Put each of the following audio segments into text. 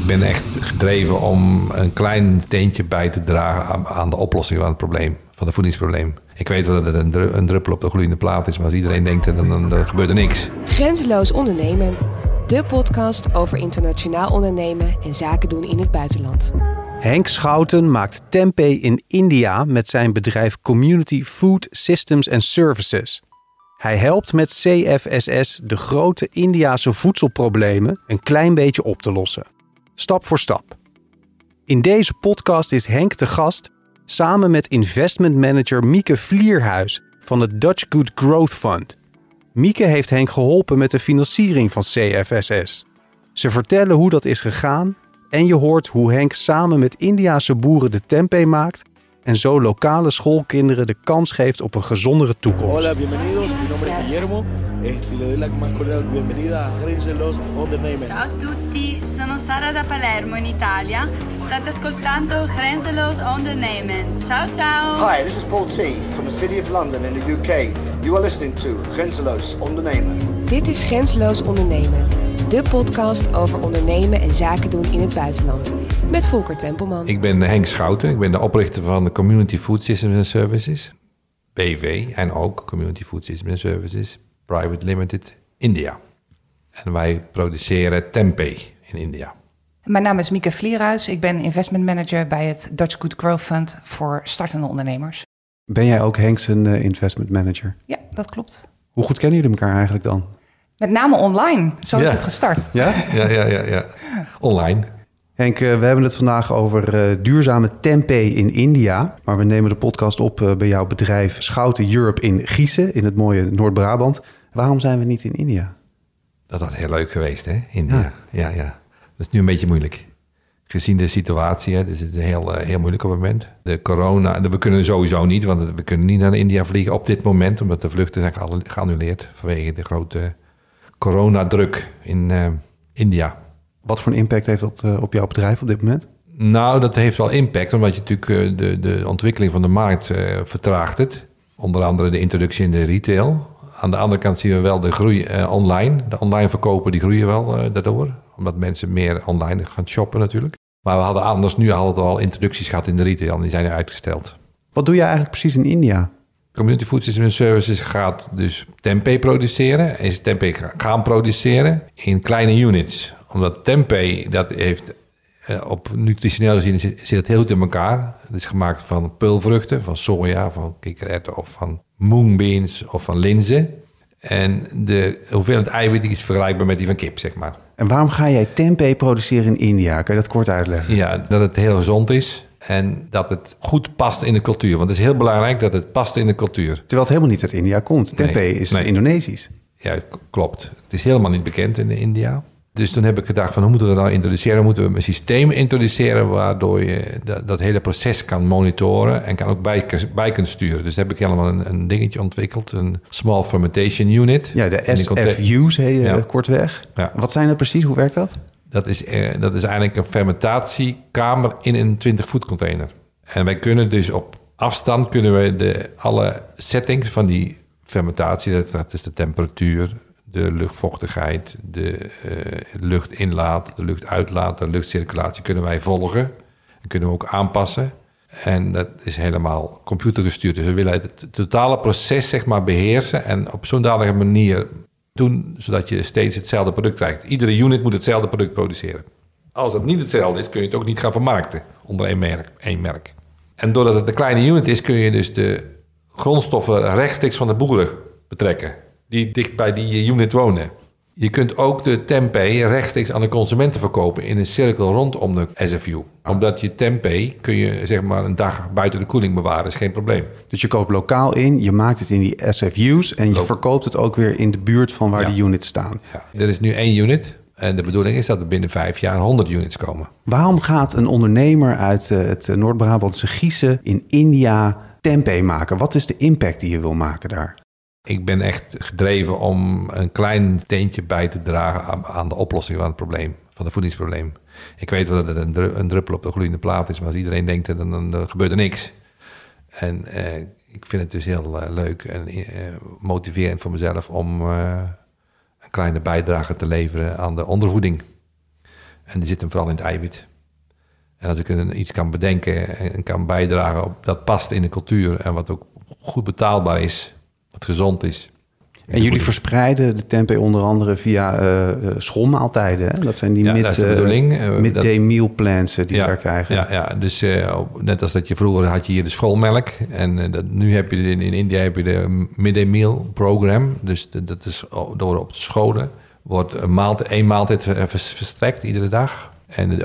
Ik ben echt gedreven om een klein teentje bij te dragen aan, aan de oplossing van het probleem, van het voedingsprobleem. Ik weet wel dat het een, dru- een druppel op de gloeiende plaat is, maar als iedereen denkt, dan, dan, dan gebeurt er niks. Grenzeloos ondernemen. De podcast over internationaal ondernemen en zaken doen in het buitenland. Henk Schouten maakt tempeh in India met zijn bedrijf Community Food Systems and Services. Hij helpt met CFSS de grote Indiase voedselproblemen een klein beetje op te lossen. Stap voor stap. In deze podcast is Henk te gast samen met investment manager Mieke Vlierhuis van het Dutch Good Growth Fund. Mieke heeft Henk geholpen met de financiering van CFSS. Ze vertellen hoe dat is gegaan en je hoort hoe Henk samen met Indiase boeren de tempeh maakt en zo lokale schoolkinderen de kans geeft op een gezondere toekomst. Hola, bienvenidos. Mi nombre es Guillermo. Este, le doy la más cordial bienvenida a Grenzeloos Ondernemen. Ciao a tutti, sono Sara da Palermo in Italia. State ascoltando Grenzeloos Ondernemen. Ciao ciao! Hi, this is Paul T from the City of London in the UK. You are listening to Grenzeloos Ondernemen. Dit is Grenzeloos Ondernemen. De podcast over ondernemen en zaken doen in het buitenland. Met Volker Tempelman. Ik ben Henk Schouten, ik ben de oprichter van de Community Food Systems and Services, BV, en ook Community Food Systems and Services, Private Limited, India. En wij produceren tempeh in India. Mijn naam is Mieke Vlierhuis. Ik ben investment manager bij het Dutch Good Growth Fund voor startende ondernemers. Ben jij ook Henk zijn eh, investment manager? Ja, dat klopt. Hoe goed kennen jullie elkaar eigenlijk dan? Met name online. Zo is het gestart. Ja? Ja, ja, ja, ja. Online. Henk, eh, we hebben het vandaag over eh, duurzame tempeh in India. Maar we nemen de podcast op eh, bij jouw bedrijf Schouten Europe in Giezen, in het mooie Noord-Brabant. Waarom zijn we niet in India? Dat had heel leuk geweest, hè, India. Ja. Ja, ja. Dat is nu een beetje moeilijk. Gezien de situatie, hè, dus het is heel, heel moeilijk op het moment. De corona, we kunnen sowieso niet, want we kunnen niet naar India vliegen op dit moment, omdat de vluchten zijn geannu- geannuleerd vanwege de grote coronadruk in eh, India. Wat voor een impact heeft dat eh, op jouw bedrijf op dit moment? Nou, dat heeft wel impact, omdat je natuurlijk eh, de, de ontwikkeling van de markt vertraagt het. Onder andere de introductie in de retail. Aan de andere kant zien we wel de groei online. De online verkopen die groeien wel daardoor, omdat mensen meer online gaan shoppen natuurlijk. Maar we hadden anders nu altijd al introducties gehad in de retail en die zijn er uitgesteld. Wat doe je eigenlijk precies in India? Community Food Systems and Services gaat dus tempeh produceren. Is tempeh ga- gaan produceren in kleine units. Omdat tempeh, dat heeft eh, op nutritioneel gezien zit, zit het heel goed in elkaar. Het is gemaakt van peulvruchten, van soja, van kikkererwten of van moonbeans of van linzen. En de hoeveelheid eiwit is vergelijkbaar met die van kip, zeg maar. En waarom ga jij tempeh produceren in India? Kan je dat kort uitleggen? Ja, dat het heel gezond is en dat het goed past in de cultuur. Want het is heel belangrijk dat het past in de cultuur. Terwijl het helemaal niet uit India komt. Tempeh Nee, is nee. Indonesisch. Ja, klopt. Het is helemaal niet bekend in India. Dus toen heb ik gedacht van hoe moeten we dat nou introduceren? Moeten we een systeem introduceren waardoor je dat, dat hele proces kan monitoren en kan ook bij, bij kunt sturen. Dus heb ik helemaal een, een dingetje ontwikkeld, een Small Fermentation Unit. Ja, de SFU's, heet Ja. kortweg. Ja. Wat zijn dat precies? Hoe werkt dat? Dat is, eh, dat is eigenlijk een fermentatiekamer in een 20 voet container. En wij kunnen dus op afstand kunnen we de, alle settings van die fermentatie, dat, dat is de temperatuur, de luchtvochtigheid, de eh, luchtinlaat, de luchtuitlaat, de luchtcirculatie kunnen wij volgen. En kunnen we ook aanpassen. En dat is helemaal computergestuurd. Dus we willen het totale proces zeg maar beheersen en op zo'n dadige manier doen, zodat je steeds hetzelfde product krijgt. Iedere unit moet hetzelfde product produceren. Als het niet hetzelfde is, kun je het ook niet gaan vermarkten onder één merk. Één merk. En doordat het een kleine unit is, kun je dus de grondstoffen rechtstreeks van de boeren betrekken. Die dicht bij die unit wonen. Je kunt ook de tempeh rechtstreeks aan de consumenten verkopen in een cirkel rondom de SFU. Omdat je tempeh kun je zeg maar een dag buiten de koeling bewaren, is geen probleem. Dus je koopt lokaal in, je maakt het in die SFU's en je Loop. verkoopt het ook weer in de buurt van waar Ja. die units staan. Ja. Er is nu één unit en de bedoeling is dat er binnen vijf jaar 100 units komen. Waarom gaat een ondernemer uit eh, het Noord-Brabantse Giezen in India tempeh maken? Wat is de impact die je wil maken daar? Ik ben echt gedreven om een klein teentje bij te dragen aan, de oplossing van het probleem, van het voedingsprobleem. Ik weet dat het een, dru- een druppel op de gloeiende plaat is, maar als iedereen denkt, dan, dan, gebeurt er niks. En eh, ik vind het dus heel eh, leuk en eh, motiverend voor mezelf om een kleine bijdrage te leveren aan de ondervoeding. En die zit hem vooral in het eiwit. En als ik iets kan bedenken en kan bijdragen op dat past in de cultuur en wat ook goed betaalbaar is, wat gezond is. En jullie verspreiden de tempeh onder andere via eh, eh, schoolmaaltijden. Hè? Dat zijn die Ja, mid, eh, midday meal plans die ze daar krijgen. Ja, ja dus net als dat je vroeger had je hier de schoolmelk. En dat, nu heb je in, in India heb je de midday meal program. Dus de- dat is door op de scholen wordt een maaltijd, één maaltijd vers- verstrekt iedere dag. En de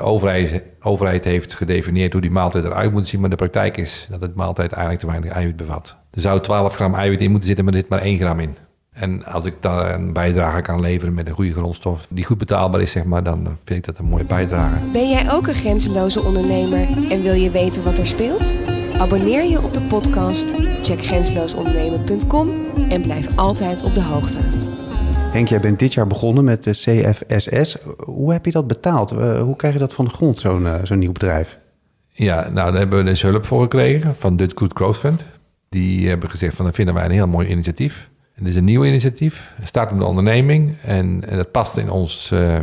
overheid, heeft gedefinieerd hoe die maaltijd eruit moet zien. Maar de praktijk is dat het maaltijd eigenlijk te weinig eiwit bevat. Er zou 12 gram eiwit in moeten zitten, maar er zit maar 1 gram in. En als ik daar een bijdrage kan leveren met een goede grondstof die goed betaalbaar is, zeg maar, dan vind ik dat een mooie bijdrage. Ben jij ook een grenzeloze ondernemer en wil je weten wat er speelt? Abonneer je op de podcast, check grenzeloosondernemen.com en blijf altijd op de hoogte. Henk, jij bent dit jaar begonnen met de CFSS. Hoe heb je dat betaald? Eh, hoe krijg je dat van de grond, zo'n eh, zo'n nieuw bedrijf? Ja, nou, daar hebben we dus hulp voor gekregen van Dutch Good Growth Fund. Die hebben gezegd van, dat vinden wij een heel mooi initiatief. Dit is een nieuw initiatief, een startende onderneming. En, en dat past in, ons, eh,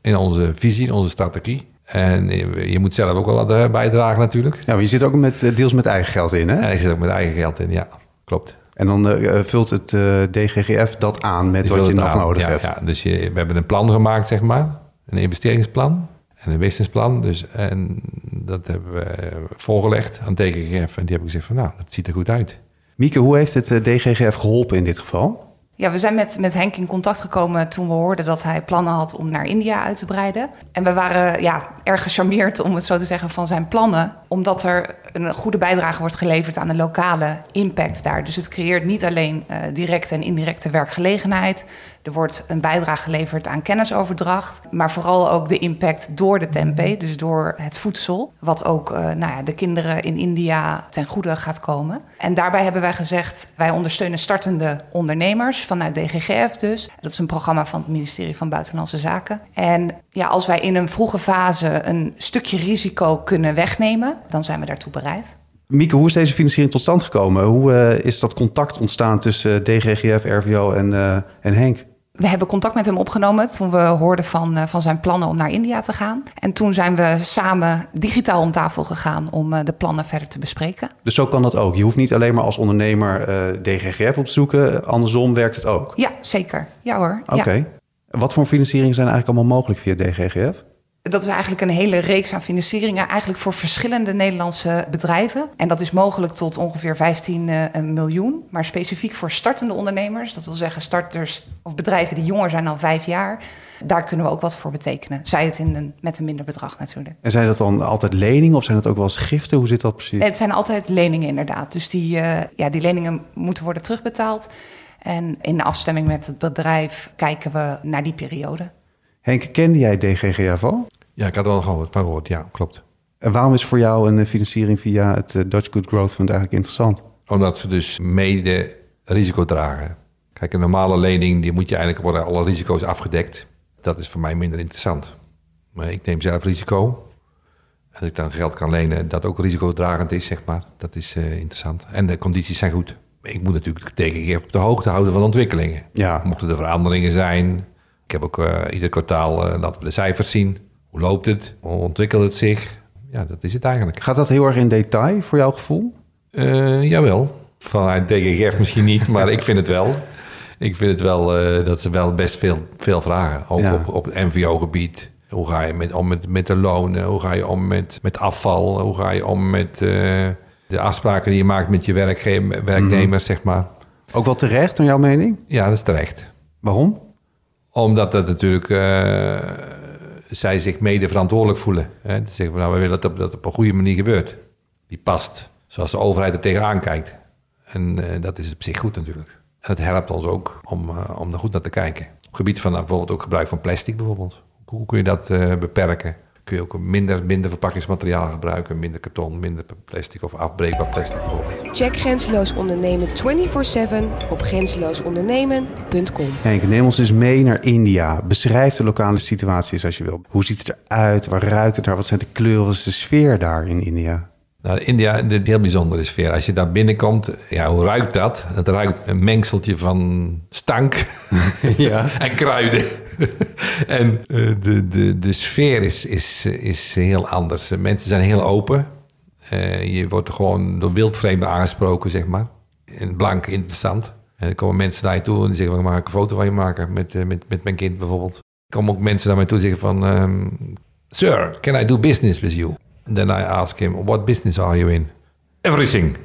in onze visie, in onze strategie. En je, moet zelf ook wel wat bijdragen natuurlijk. Ja, maar je zit ook met, deels met eigen geld in, hè? En ik zit ook met eigen geld in, ja, klopt. En dan eh, vult het eh, DGGF dat aan met Die wat je nog aan. nodig ja, hebt. Ja, dus je, we hebben een plan gemaakt, zeg maar. Een investeringsplan en een businessplan. Dus, en dat hebben we eh, voorgelegd aan DGGF. En die hebben gezegd van, nou, dat ziet er goed uit. Mieke, hoe heeft het eh, DGGF geholpen in dit geval? Ja, we zijn met, met Henk in contact gekomen toen we hoorden dat hij plannen had om naar India uit te breiden. En we waren ja, erg gecharmeerd, om het zo te zeggen, van zijn plannen. Omdat er een goede bijdrage wordt geleverd aan de lokale impact daar. Dus het creëert niet alleen eh, directe en indirecte werkgelegenheid. Er wordt een bijdrage geleverd aan kennisoverdracht. Maar vooral ook de impact door de tempeh, dus door het voedsel. Wat ook eh, nou ja, de kinderen in India ten goede gaat komen. En daarbij hebben wij gezegd, wij ondersteunen startende ondernemers vanuit DGGF dus. Dat is een programma van het ministerie van Buitenlandse Zaken. En ja, als wij in een vroege fase een stukje risico kunnen wegnemen, dan zijn we daartoe bereid. Mieke, hoe is deze financiering tot stand gekomen? Hoe eh, is dat contact ontstaan tussen eh, DGGF, RVO en, eh, en Henk? We hebben contact met hem opgenomen toen we hoorden van, van zijn plannen om naar India te gaan. En toen zijn we samen digitaal om tafel gegaan om de plannen verder te bespreken. Dus zo kan dat ook. Je hoeft niet alleen maar als ondernemer DGGF op te zoeken. Andersom werkt het ook. Ja, zeker. Ja hoor. Ja. Oké. Wat voor financieringen zijn eigenlijk allemaal mogelijk via DGGF? Dat is eigenlijk een hele reeks aan financieringen, eigenlijk voor verschillende Nederlandse bedrijven. En dat is mogelijk tot ongeveer 15 eh, miljoen. Maar specifiek voor startende ondernemers, dat wil zeggen starters of bedrijven die jonger zijn dan vijf jaar, daar kunnen we ook wat voor betekenen. Zij het in een, met een minder bedrag natuurlijk. En zijn dat dan altijd leningen of zijn dat ook wel eens giften? Hoe zit dat precies? Het zijn altijd leningen inderdaad. Dus die, eh, ja, die leningen moeten worden terugbetaald. En in afstemming met het bedrijf kijken we naar die periode. Henk, kende jij DGGF al? Ja, ik had er wel gehoord, van gehoord, ja, klopt. En waarom is voor jou een eh, financiering via het eh, Dutch Good Growth Fund eigenlijk interessant? Omdat ze dus mede risico dragen. Kijk, een normale lening, die moet je eigenlijk worden alle risico's afgedekt. Dat is voor mij minder interessant. Maar ik neem zelf risico. Als ik dan geld kan lenen dat ook risicodragend is, zeg maar, dat is eh, interessant. En de condities zijn goed. Ik moet natuurlijk tegengeven op de hoogte houden van ontwikkelingen. Ja. Mochten er veranderingen zijn. Ik heb ook ieder kwartaal laten we de cijfers zien. Hoe loopt het? Hoe ontwikkelt het zich? Ja, dat is het eigenlijk. Gaat dat heel erg in detail voor jouw gevoel? Eh, jawel. Vanuit DGGF misschien niet, maar ik vind het wel. Ik vind het wel eh, dat ze wel best veel, veel vragen. Ook Ja. op, op het MVO-gebied. Hoe ga je met, om met, met de lonen? Hoe ga je om met, met afval? Hoe ga je om met eh, de afspraken die je maakt met je werknemers, zeg maar? Ook wel terecht, naar jouw mening? Ja, dat is terecht. Waarom? Omdat dat natuurlijk zij zich mede verantwoordelijk voelen. Hè? Ze zeggen van nou, we willen dat dat op een goede manier gebeurt. Die past. Zoals de overheid er tegenaan kijkt. En eh, dat is op zich goed natuurlijk. En het helpt ons ook om, eh, om er goed naar te kijken. Op het gebied van nou, bijvoorbeeld ook gebruik van plastic bijvoorbeeld. Hoe kun je dat eh, beperken? Kun je ook minder, minder verpakkingsmateriaal gebruiken, minder karton, minder plastic of afbreekbaar plastic bijvoorbeeld. Check Grenzeloos Ondernemen 24-7 op grenzeloosondernemen.com. Henk, neem ons eens mee naar India. Beschrijf de lokale situatie eens als je wil. Hoe ziet het eruit? Waar ruikt het daar? Wat zijn de kleuren? Wat is de sfeer daar in India? Nou, India, een heel bijzondere sfeer. Als je daar binnenkomt, ja, hoe ruikt dat? Het ruikt een mengseltje van stank Ja. en kruiden. en eh, de, de, de sfeer is, is, is heel anders. Mensen zijn heel open. Eh, je wordt gewoon door wildvreemden aangesproken, zeg maar. En blank, interessant. En dan komen mensen naar je toe en die zeggen, mag ik een foto van je maken met, eh, met, met mijn kind bijvoorbeeld. Er komen ook mensen naar mij toe en zeggen van, ehm, Sir, can I do business with you? Then I ask him, what business are you in? Everything.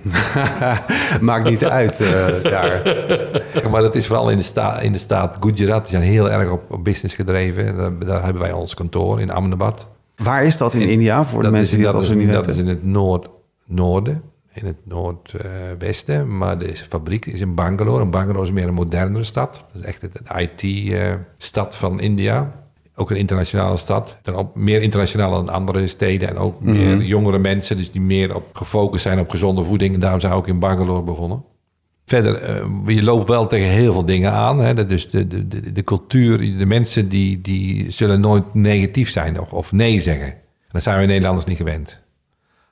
Maakt niet uit eh, daar. Maar dat is vooral in de, sta in de staat Gujarat. Die zijn heel erg op, op business gedreven. Daar, daar hebben wij ons kantoor in Ahmedabad. Waar is dat in India voor de dat mensen is, die dat, dat, is, niet dat weten? is in het noord, noorden, in het noordwesten. maar de fabriek is in Bangalore. En Bangalore is meer een modernere stad. Dat is echt het, IT-stad van India. Ook een internationale stad. Ook meer internationaal dan andere steden. En ook meer jongere mensen. Dus die meer op, gefocust zijn op gezonde voeding. En daarom zijn we ook in Bangalore begonnen. Verder, eh, je loopt wel tegen heel veel dingen aan. Hè? Dat Dus de, de, de, de cultuur, de mensen die, die zullen nooit negatief zijn of, of nee zeggen. En dat zijn we Nederlanders niet gewend.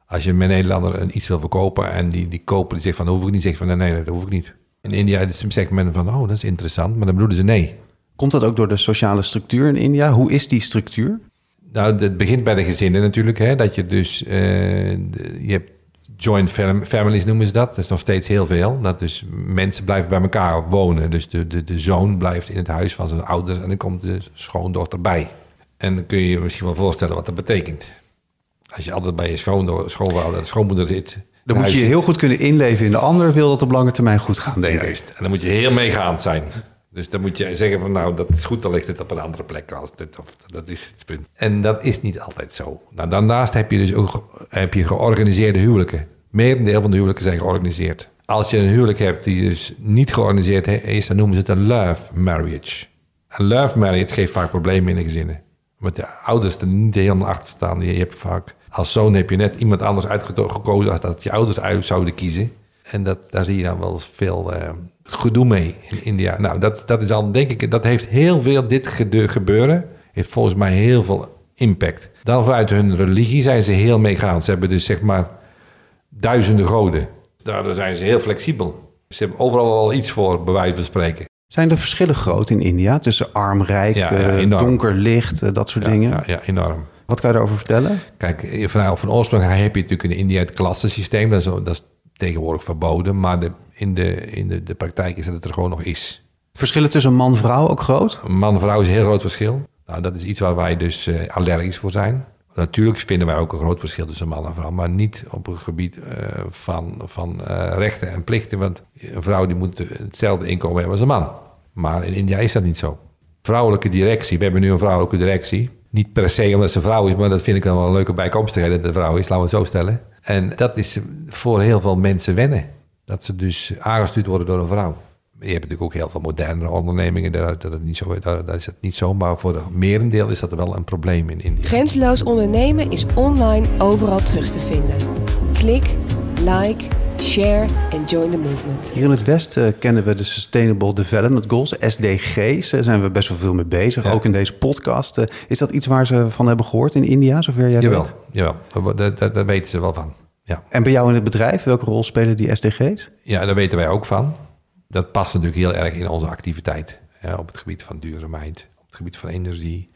Als je met een Nederlander iets wil verkopen en die, die koper die zegt van dat hoef ik niet, zegt van nee, nee, dat hoef ik niet. In India zegt men van oh, dat is interessant, maar dan bedoelen ze nee. Komt dat ook door de sociale structuur in India? Hoe is die structuur? Nou, het begint bij de gezinnen natuurlijk. Hè, dat je dus, eh, je hebt joint fam- families noemen ze dat. Dat is nog steeds heel veel. Dat dus mensen blijven bij elkaar wonen. Dus de, de, de zoon blijft in het huis van zijn ouders en dan komt de schoondochter bij. En dan kun je je misschien wel voorstellen wat dat betekent. Als je altijd bij je schoondochter, schoonvader, schoonmoeder zit. Dan moet je je heel goed kunnen inleven in de ander. Wil dat op lange termijn goed gaan, denk ik. Juist. En dan moet je heel meegaand zijn. Dus dan moet je zeggen van nou, dat is goed, dan ligt het op een andere plek als dit. Of, dat is het punt. En dat is niet altijd zo. Nou, daarnaast heb je dus ook heb je georganiseerde huwelijken. Merendeel van de huwelijken zijn georganiseerd. Als je een huwelijk hebt die dus niet georganiseerd is, dan noemen ze het een love marriage. Een love marriage geeft vaak problemen in de gezinnen. Omdat de ouders er niet helemaal achter staan. Je hebt vaak, als zoon heb je net iemand anders uitgekozen als dat je ouders uit zouden kiezen. En dat, daar zie je dan wel veel eh, gedoe mee in India. Nou, dat, dat is al, denk ik, dat heeft heel veel, dit gebeuren, heeft volgens mij heel veel impact. Dan vanuit hun religie zijn ze heel meegaand. Ze hebben dus zeg maar duizenden goden. Daardoor zijn ze heel flexibel. Ze hebben overal wel iets voor, bij wijze van spreken. Zijn de verschillen groot in India tussen arm, rijk, Ja, ja, eh, donker, licht, eh, dat soort Ja, dingen? ja, ja, enorm. Wat kan je daarover vertellen? Kijk, van, van oorsprong heb je natuurlijk in India het klassensysteem. Dat is, dat is tegenwoordig verboden. Maar de, in, de, in de, de praktijk is dat het er gewoon nog is. Verschillen tussen man en vrouw ook groot? Man en vrouw is een heel groot verschil. Nou, dat is iets waar wij dus eh, allergisch voor zijn. Natuurlijk vinden wij ook een groot verschil tussen man en vrouw. Maar niet op het gebied eh, van, van eh, rechten en plichten. Want een vrouw die moet hetzelfde inkomen hebben als een man. Maar in India is dat niet zo. Vrouwelijke directie. We hebben nu een vrouwelijke directie. Niet per se omdat ze vrouw is, maar dat vind ik dan wel een leuke bijkomstigheid dat de vrouw is, laten we het zo stellen. En dat is voor heel veel mensen wennen. Dat ze dus aangestuurd worden door een vrouw. Je hebt natuurlijk ook heel veel modernere ondernemingen, daar, dat het niet zo, daar, is het niet zo. Maar voor het merendeel is dat wel een probleem in India. Grenzeloos ondernemen is online overal terug te vinden. Klik, like, share en join the movement. Hier in het Westen kennen we de Sustainable Development Goals, SDG's. Daar zijn we best wel veel mee bezig, Ja. ook in deze podcast. Eh, Is dat iets waar ze van hebben gehoord in India, zover jij Jawel, weet? jawel. Daar, daar, daar weten ze wel van. Ja. En bij jou in het bedrijf, welke rol spelen die SDG's? ja, daar weten wij ook van. Dat past natuurlijk heel erg in onze activiteit. Hè, op het gebied van duurzaamheid, op het gebied van energie,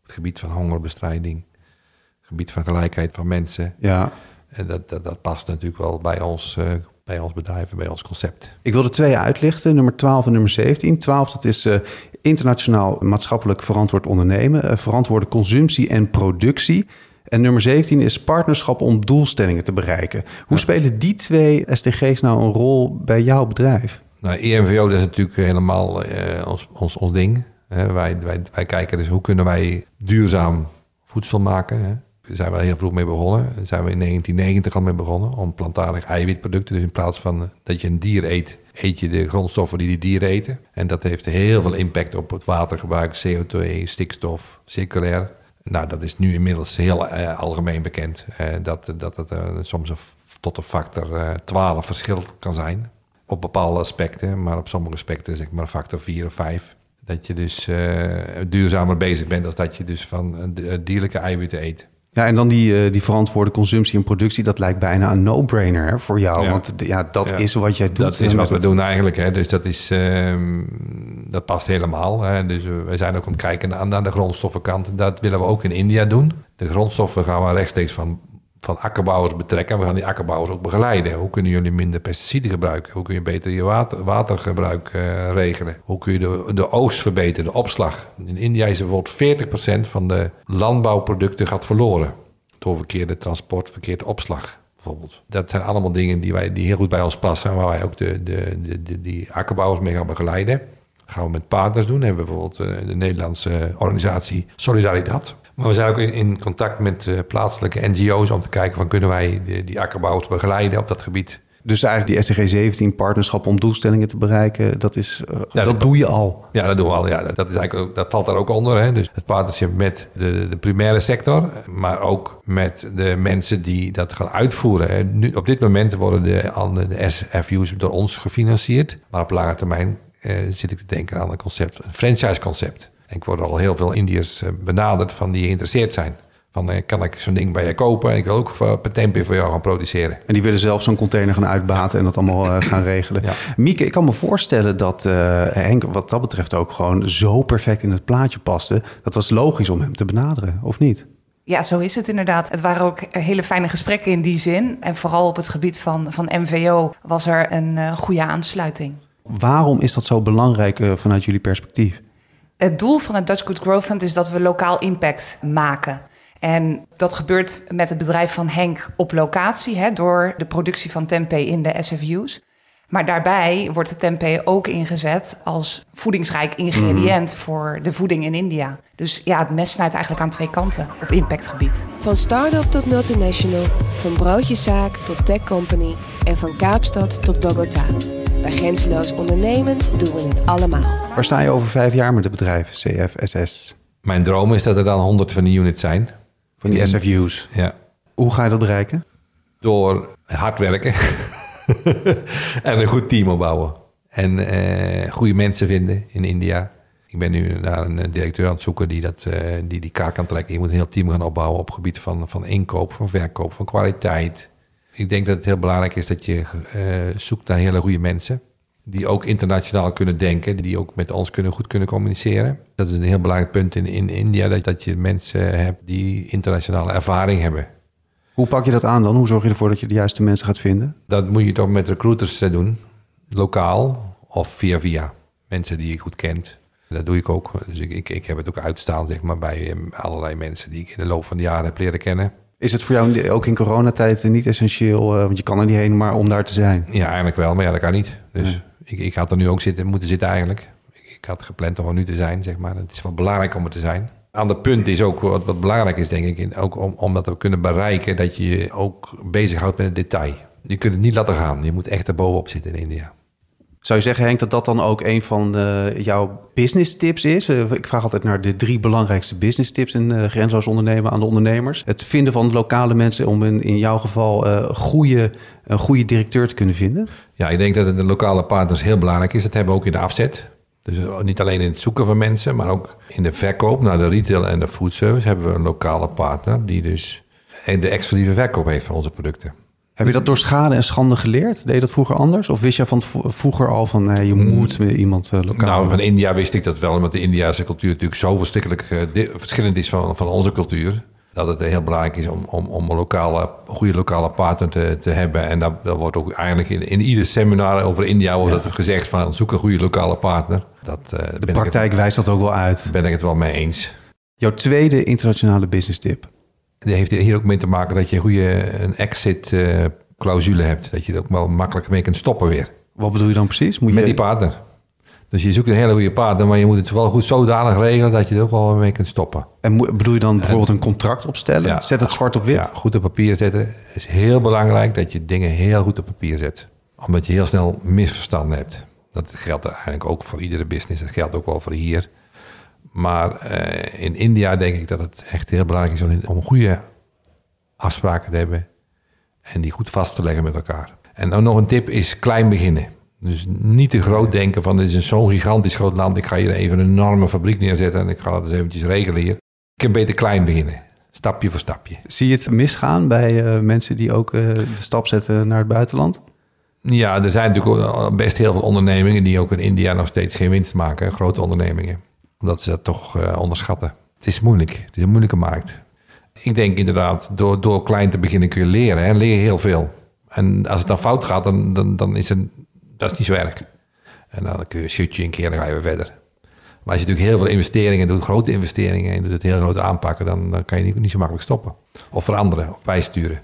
op het gebied van hongerbestrijding, op het gebied van gelijkheid van mensen. Ja, En dat, dat, dat past natuurlijk wel bij ons, eh, bij ons bedrijf en bij ons concept. Ik wil er twee uitlichten, nummer 12 en nummer 17. 12, dat is eh, internationaal maatschappelijk verantwoord ondernemen, eh, verantwoorde consumptie en productie. En nummer 17 is partnerschap om doelstellingen te bereiken. Hoe spelen die twee SDG's nou een rol bij jouw bedrijf? Nou, EMVO dat is natuurlijk helemaal ons, ons, ons ding. Hè, wij, wij, wij kijken dus hoe kunnen wij duurzaam voedsel maken. Hè. Zijn we heel vroeg mee begonnen. Daar zijn we in 1990 al mee begonnen om plantaardig eiwitproducten. Dus in plaats van eh, dat je een dier eet, eet je de grondstoffen die die dieren eten. En dat heeft heel veel impact op het watergebruik, CO2, stikstof, circulair. Nou, dat is nu inmiddels heel eh, algemeen bekend. eh, dat, dat het soms een tot een factor eh 12 verschil kan zijn op bepaalde aspecten, maar op sommige aspecten zeg maar factor 4 of 5. Dat je dus duurzamer bezig bent als dat je dus van di- dierlijke eiwitten eet. Ja, en dan die, uh, die verantwoorde consumptie en productie, dat lijkt bijna een no-brainer voor jou. Ja. Want ja, dat Ja. is wat jij doet. Dat is wat we doen eigenlijk. Hè. Dus dat, is, ehm, dat past helemaal. Hè. Dus we we zijn ook aan het kijken naar de grondstoffenkant. Dat willen we ook in India doen. De grondstoffen gaan we rechtstreeks van, van akkerbouwers betrekken. We gaan die akkerbouwers ook begeleiden. Hoe kunnen jullie minder pesticiden gebruiken? Hoe kun je beter je water, watergebruik eh, regelen? Hoe kun je de, de oogst verbeteren, de opslag? In India is bijvoorbeeld 40% van de landbouwproducten gaat verloren. Door verkeerde transport, verkeerde opslag bijvoorbeeld. Dat zijn allemaal dingen die, wij, die heel goed bij ons passen... en waar wij ook de, de, de, de- die akkerbouwers mee gaan begeleiden. Dat gaan we met partners doen. hebben we bijvoorbeeld eh, de Nederlandse organisatie Solidaridad. Maar we zijn ook in, contact met eh, plaatselijke NGO's... om te kijken van kunnen wij die, die akkerbouwers begeleiden op dat gebied. Dus eigenlijk die SDG 17 partnerschap om doelstellingen te bereiken, dat, is, eh, Ja, dat doe je al. Ja, dat doen we al. Ja, dat, is eigenlijk ook, dat valt daar ook onder. Hè. Dus het partnership met de, de primaire sector, maar ook met de mensen die dat gaan uitvoeren. hè. Nu, op dit moment worden de, de, de SFU's door ons gefinancierd. Maar op lange termijn eh, zit ik te denken aan een concept, een franchise-concept. En ik word al heel veel Indiërs eh, benaderd van die geïnteresseerd zijn. Van, eh, kan ik zo'n ding bij je kopen? En ik wil ook tempeh voor jou gaan produceren. En die willen zelf zo'n container gaan uitbaten en dat allemaal eh, gaan regelen. Ja. Mieke, ik kan me voorstellen dat eh, Henk wat dat betreft ook gewoon zo perfect in het plaatje paste. Dat was logisch om hem te benaderen, of niet? Ja, zo is het inderdaad. Het waren ook hele fijne gesprekken in die zin. En vooral op het gebied van, van MVO was er een eh, goede aansluiting. Waarom is dat zo belangrijk vanuit jullie perspectief? Het doel van het Dutch Good Growth Fund is dat we lokaal impact maken. En dat gebeurt met het bedrijf van Henk op locatie, hè, door de productie van tempeh in de SFU's. Maar daarbij wordt de tempeh ook ingezet als voedingsrijk ingrediënt voor de voeding in India. Dus ja, het mes snijdt eigenlijk aan twee kanten op impactgebied. Van start-up tot multinational, van broodjeszaak tot tech company en van Kaapstad tot Bogota. Bij Grenzeloos Ondernemen doen we het allemaal. Waar sta je over vijf jaar met het bedrijf CFSS? Mijn droom is dat er dan honderd van die units zijn. Van die SFU's. Ja, Hoe ga je dat bereiken? door hard werken en een goed team opbouwen. En eh, goede mensen vinden in India. Ik ben nu naar een eh, directeur aan het zoeken die, dat, eh, die die kaart kan trekken. Je moet een heel team gaan opbouwen op het gebied van, van inkoop, van verkoop, van kwaliteit. Ik denk dat het heel belangrijk is dat je eh, zoekt naar hele goede mensen. Die ook internationaal kunnen denken, die ook met ons kunnen, goed kunnen communiceren. Dat is een heel belangrijk punt in, in India, dat, dat je mensen hebt die internationale ervaring hebben. Hoe pak je dat aan dan? Hoe zorg je ervoor dat je de juiste mensen gaat vinden? Dat moet je toch met recruiters eh, doen. Lokaal of via via. Mensen die je goed kent. Dat doe ik ook. Dus ik, ik, ik heb het ook uitstaan zeg maar, bij eh, allerlei mensen die ik in de loop van de jaren heb leren kennen. Is het voor jou ook in coronatijd niet essentieel, eh, want je kan er niet heen, maar om daar te zijn? Ja, eigenlijk wel, maar ja, dat kan niet. Dus ik, ik had er nu ook zitten, moeten zitten eigenlijk. Ik, ik had gepland om er nu te zijn, zeg maar. Het is wel belangrijk om er te zijn. Ander punt is ook, wat, wat belangrijk is denk ik, ook om, om dat we kunnen bereiken, dat je je ook bezighoudt met het detail. Je kunt het niet laten gaan. Je moet echt er bovenop zitten in India. Zou je zeggen, Henk, dat dat dan ook een van eh, jouw business tips is? Eh, ik vraag altijd naar de drie belangrijkste business tips in uh, ondernemen aan de ondernemers. Het vinden van lokale mensen om in, in jouw geval goede, een goede directeur te kunnen vinden. Ja, ik denk dat het de lokale partners heel belangrijk is. Dat hebben we ook in de afzet. Dus niet alleen in het zoeken van mensen, maar ook in de verkoop naar de retail en de foodservice hebben we een lokale partner die dus de exclusieve verkoop heeft van onze producten. Heb je dat door schade en schande geleerd? Deed je dat vroeger anders? Of wist je van vroeger al van eh, je moet met iemand uh, lokaal? Nou, van India wist ik dat wel, omdat de Indiase cultuur natuurlijk zo verschrikkelijk uh, verschillend is van, van onze cultuur. Dat het heel belangrijk is om, om, om een lokale, goede lokale partner te, te hebben. En dat, dat wordt ook eigenlijk in, in ieder seminar over India wordt ja. dat gezegd van zoek een goede lokale partner. Dat, uh, de praktijk het, wijst dat ook wel uit. Ben ik het wel mee eens. Jouw tweede internationale business tip? Die heeft hier ook mee te maken dat je een goede een exit uh, clausule hebt. Dat je er ook wel makkelijk mee kunt stoppen weer. Wat bedoel je dan precies? Moet Met je... die partner. Dus je zoekt een hele goede partner, maar je moet het wel goed zodanig regelen dat je er ook wel mee kunt stoppen. En bedoel je dan bijvoorbeeld een contract opstellen? Ja, Zet het zwart op wit? Ja, goed op papier zetten. Het is heel belangrijk dat je dingen heel goed op papier zet. Omdat je heel snel misverstanden hebt. Dat geldt eigenlijk ook voor iedere business. Dat geldt ook wel voor hier. Maar uh, in India denk ik dat het echt heel belangrijk is om, goede afspraken te hebben. En die goed vast te leggen met elkaar. En dan nog een tip is klein beginnen. Dus niet te groot denken van dit is zo'n gigantisch groot land. Ik ga hier even een enorme fabriek neerzetten en ik ga dat eens eventjes regelen hier. Ik kan beter klein beginnen. Stapje voor stapje. Zie je het misgaan bij eh, mensen die ook eh, de stap zetten naar het buitenland? Ja, er zijn natuurlijk best heel veel ondernemingen die ook in India nog steeds geen winst maken. Grote ondernemingen. Omdat ze dat toch eh, onderschatten. Het is moeilijk. Het is een moeilijke markt. Ik denk inderdaad, door, door klein te beginnen kun je leren. En leer je heel veel. En als het dan fout gaat, dan, dan, is het... Dat is niet zo erg. En dan kun je shutje een keer en dan ga je weer verder. Maar als je natuurlijk heel veel investeringen doet, grote investeringen... en je doet het heel groot aanpakken, dan, dan kan je niet, niet zo makkelijk stoppen. Of veranderen, of bijsturen.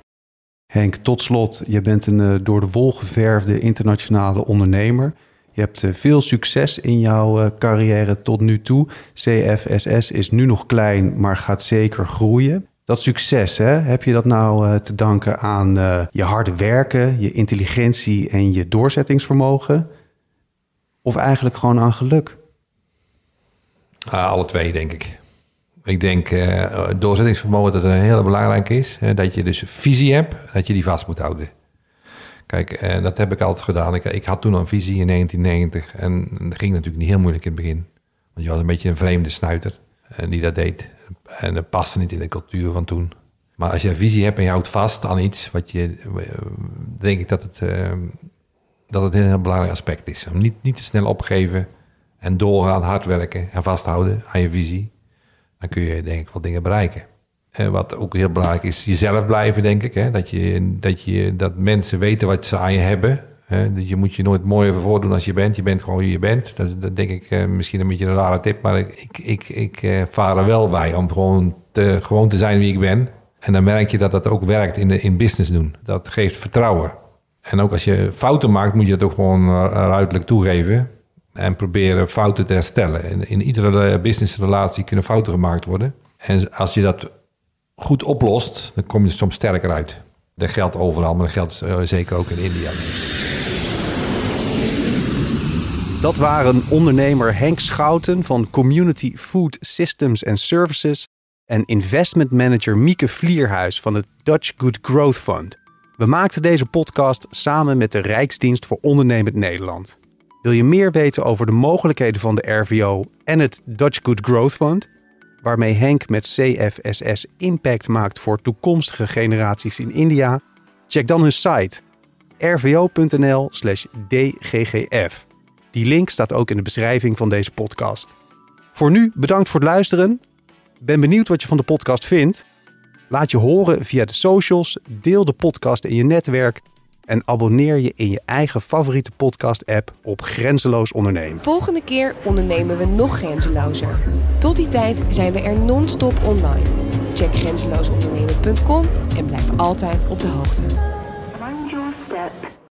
Henk, tot slot, je bent een eh, door de wol geverfde internationale ondernemer. Je hebt eh, veel succes in jouw eh, carrière tot nu toe. CFSS is nu nog klein, maar gaat zeker groeien. Dat succes, hè, heb je dat nou eh, te danken aan je harde werken, je intelligentie en je doorzettingsvermogen? Of eigenlijk gewoon aan geluk? Ah, alle twee, denk ik. Ik denk doorzettingsvermogen dat een heel belangrijk is. Dat je dus visie hebt, dat je die vast moet houden. Kijk, eh, dat heb ik altijd gedaan. Ik, ik had toen een visie in 1990. En dat ging natuurlijk niet heel moeilijk in het begin. Want je was een beetje een vreemde snuiter en die dat deed. En dat paste niet in de cultuur van toen. Maar als je een visie hebt en je houdt vast aan iets, wat je, eh, denk ik dat het, eh, dat het een heel belangrijk aspect is. Om niet, niet te snel opgeven en doorgaan, hard werken en vasthouden aan je visie. Dan kun je denk ik wel dingen bereiken. En wat ook heel belangrijk is, jezelf blijven, denk ik. Hè? Dat, je, dat, je, dat mensen weten wat ze aan je hebben. Hè? Dat je moet je nooit mooier voordoen als je bent. Je bent gewoon wie je bent. Dat, dat denk ik eh, misschien een beetje een rare tip. Maar ik, ik, ik eh, vaar er wel bij om gewoon te, gewoon te zijn wie ik ben. En dan merk je dat dat ook werkt in, de, in business doen. Dat geeft vertrouwen. En ook als je fouten maakt, moet je dat ook gewoon eh, ruidelijk toegeven. En proberen fouten te herstellen. In, in iedere eh, businessrelatie kunnen fouten gemaakt worden. En als je dat goed oplost, dan kom je er soms sterker uit. Dat geldt overal, maar dat geldt eh, zeker ook in India. Dat waren ondernemer Henk Schouten van Community Food Systems and Services en investment manager Mieke Vlierhuis van het Dutch Good Growth Fund. We maakten deze podcast samen met de Rijksdienst voor Ondernemend Nederland. Wil je meer weten over de mogelijkheden van de RVO en het Dutch Good Growth Fund, waarmee Henk met CFSS impact maakt voor toekomstige generaties in India? Check dan hun site rvo.nl/dggf. Die link staat ook in de beschrijving van deze podcast. Voor nu bedankt voor het luisteren. Ben benieuwd wat je van de podcast vindt. Laat je horen via de socials, deel de podcast in je netwerk en abonneer je in je eigen favoriete podcast-app op Grenzeloos Ondernemen. Volgende keer ondernemen we nog grenzelozer. Tot die tijd zijn we er non-stop online. Check grenzeloosondernemen.com en blijf altijd op de hoogte.